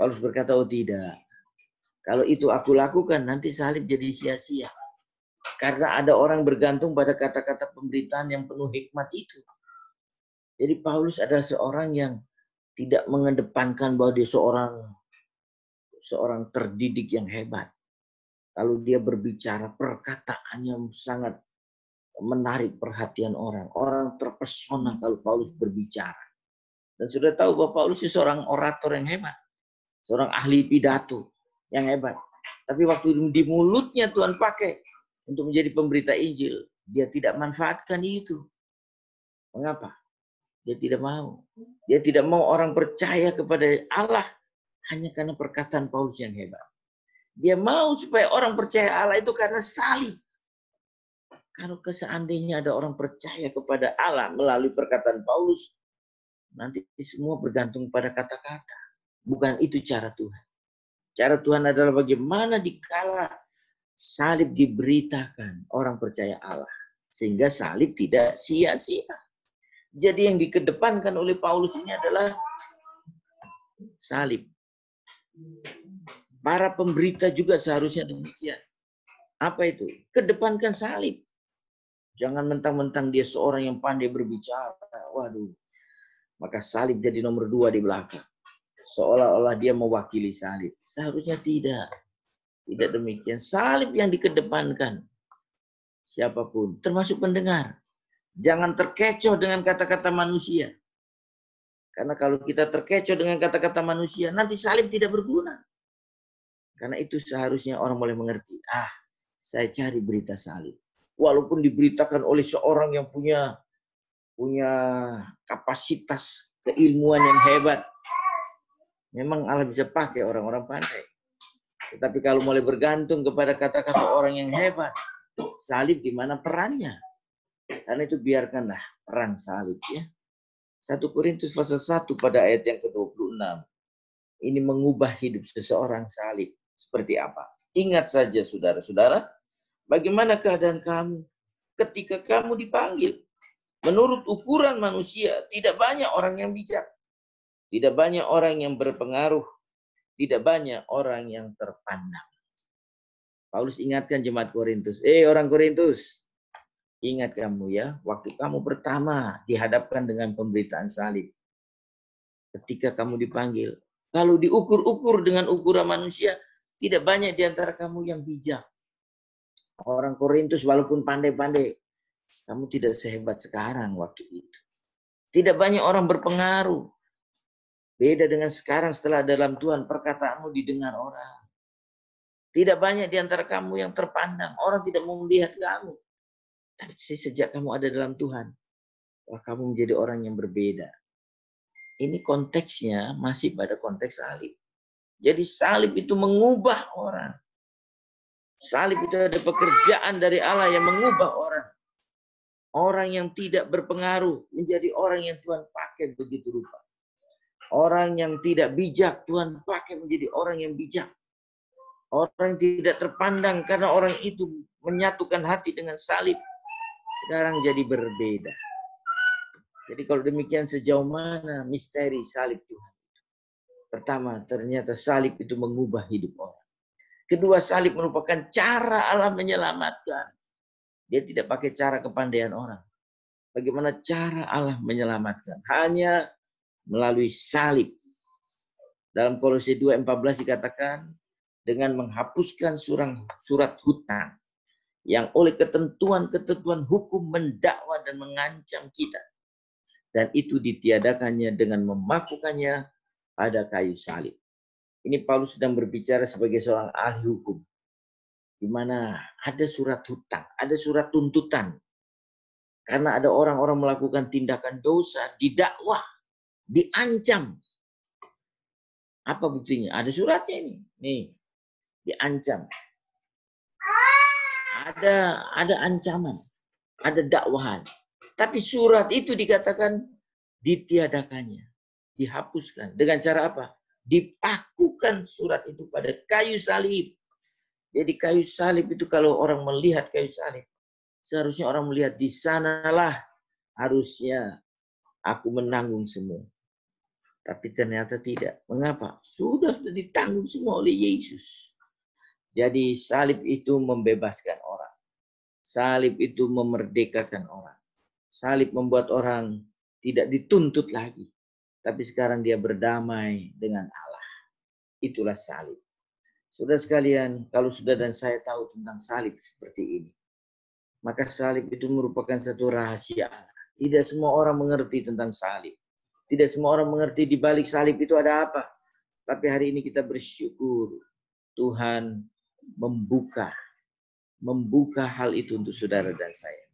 Paulus berkata, oh tidak. Kalau itu aku lakukan, nanti salib jadi sia-sia. Karena ada orang bergantung pada kata-kata pemberitaan yang penuh hikmat itu. Jadi Paulus adalah seorang yang tidak mengedepankan bahwa dia seorang seorang terdidik yang hebat. Kalau dia berbicara perkataannya sangat menarik perhatian orang. Orang terpesona kalau Paulus berbicara. Dan sudah tahu bahwa Paulus itu seorang orator yang hebat. Seorang ahli pidato yang hebat. Tapi waktu di mulutnya Tuhan pakai untuk menjadi pemberita Injil, dia tidak manfaatkan itu. Mengapa? Dia tidak mau. Dia tidak mau orang percaya kepada Allah hanya karena perkataan Paulus yang hebat. Dia mau supaya orang percaya Allah itu karena salib. Kalau seandainya ada orang percaya kepada Allah melalui perkataan Paulus, nanti semua bergantung pada kata-kata. Bukan itu cara Tuhan. Cara Tuhan adalah bagaimana dikala salib diberitakan orang percaya Allah. Sehingga salib tidak sia-sia. Jadi yang dikedepankan oleh Paulus ini adalah salib. Para pemberita juga seharusnya demikian. Apa itu? Kedepankan salib. Jangan mentang-mentang dia seorang yang pandai berbicara. Waduh. Maka salib jadi nomor dua di belakang. Seolah-olah dia mewakili salib. Seharusnya tidak. Tidak demikian. Salib yang dikedepankan. Siapa pun. Termasuk pendengar. Jangan terkecoh dengan kata-kata manusia. Karena kalau kita terkecoh dengan kata-kata manusia, nanti salib tidak berguna. Karena itu seharusnya orang boleh mengerti. Ah, saya cari berita salib. Walaupun diberitakan oleh seorang yang punya punya kapasitas keilmuan yang hebat. Memang Allah bisa pakai orang-orang pandai. Tetapi kalau mulai bergantung kepada kata-kata orang yang hebat, salib di mana perannya? Karena itu biarkanlah peran salib ya. 1 Korintus pasal 1 pada ayat yang ke-26. Ini mengubah hidup seseorang salib. Seperti apa? Ingat saja saudara-saudara, bagaimana keadaan kamu ketika kamu dipanggil. Menurut ukuran manusia, tidak banyak orang yang bijak. Tidak banyak orang yang berpengaruh. Tidak banyak orang yang terpandang. Paulus ingatkan jemaat Korintus. Eh orang Korintus, ingat kamu ya, waktu kamu pertama dihadapkan dengan pemberitaan salib. Ketika kamu dipanggil, kalau diukur-ukur dengan ukuran manusia, tidak banyak di antara kamu yang bijak. Orang Korintus walaupun pandai-pandai, kamu tidak sehebat sekarang waktu itu. Tidak banyak orang berpengaruh. Beda dengan sekarang setelah dalam Tuhan perkataanmu didengar orang. Tidak banyak di antara kamu yang terpandang. Orang tidak mau melihat kamu. Tapi sejak kamu ada dalam Tuhan, wah kamu menjadi orang yang berbeda. Ini konteksnya masih pada konteks salib. Jadi salib itu mengubah orang. Salib itu ada pekerjaan dari Allah yang mengubah orang. Orang yang tidak berpengaruh menjadi orang yang Tuhan pakai begitu rupa. Orang yang tidak bijak Tuhan pakai menjadi orang yang bijak. Orang yang tidak terpandang karena orang itu menyatukan hati dengan salib. Sekarang jadi berbeda. Jadi kalau demikian sejauh mana misteri salib Tuhan? Pertama, ternyata salib itu mengubah hidup orang. Kedua, salib merupakan cara Allah menyelamatkan. Dia tidak pakai cara kepandaian orang. Bagaimana cara Allah menyelamatkan? Hanya melalui salib. Dalam Kolose 2:14 dikatakan dengan menghapuskan surat hutang yang oleh ketentuan-ketentuan hukum mendakwa dan mengancam kita. Dan itu ditiadakannya dengan memakukannya pada kayu salib. Ini Paulus sedang berbicara sebagai seorang ahli hukum. Di mana ada surat hutang, ada surat tuntutan. Karena ada orang-orang melakukan tindakan dosa, didakwah, diancam. Apa buktinya? Ada suratnya ini. Nih, diancam. Ada ada ancaman, ada dakwahan. Tapi surat itu dikatakan ditiadakannya, dihapuskan. Dengan cara apa? Dipakukan surat itu pada kayu salib. Jadi kayu salib itu kalau orang melihat kayu salib, seharusnya orang melihat di sanalah harusnya aku menanggung semua. Tapi ternyata tidak. Mengapa? Sudah, ditanggung semua oleh Yesus. Jadi salib itu membebaskan orang. Salib itu memerdekakan orang. Salib membuat orang tidak dituntut lagi. Tapi sekarang dia berdamai dengan Allah. Itulah salib. Sudah sekalian, kalau sudah dan saya tahu tentang salib seperti ini, maka salib itu merupakan satu rahasia. Tidak semua orang mengerti tentang salib. Tidak semua orang mengerti di balik salib itu ada apa. Tapi hari ini kita bersyukur Tuhan membuka membuka hal itu untuk saudara dan saya.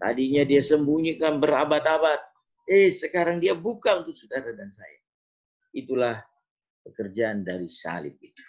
Tadinya dia sembunyikan berabad-abad. Eh, sekarang dia buka untuk saudara dan saya. Itulah pekerjaan dari salib itu.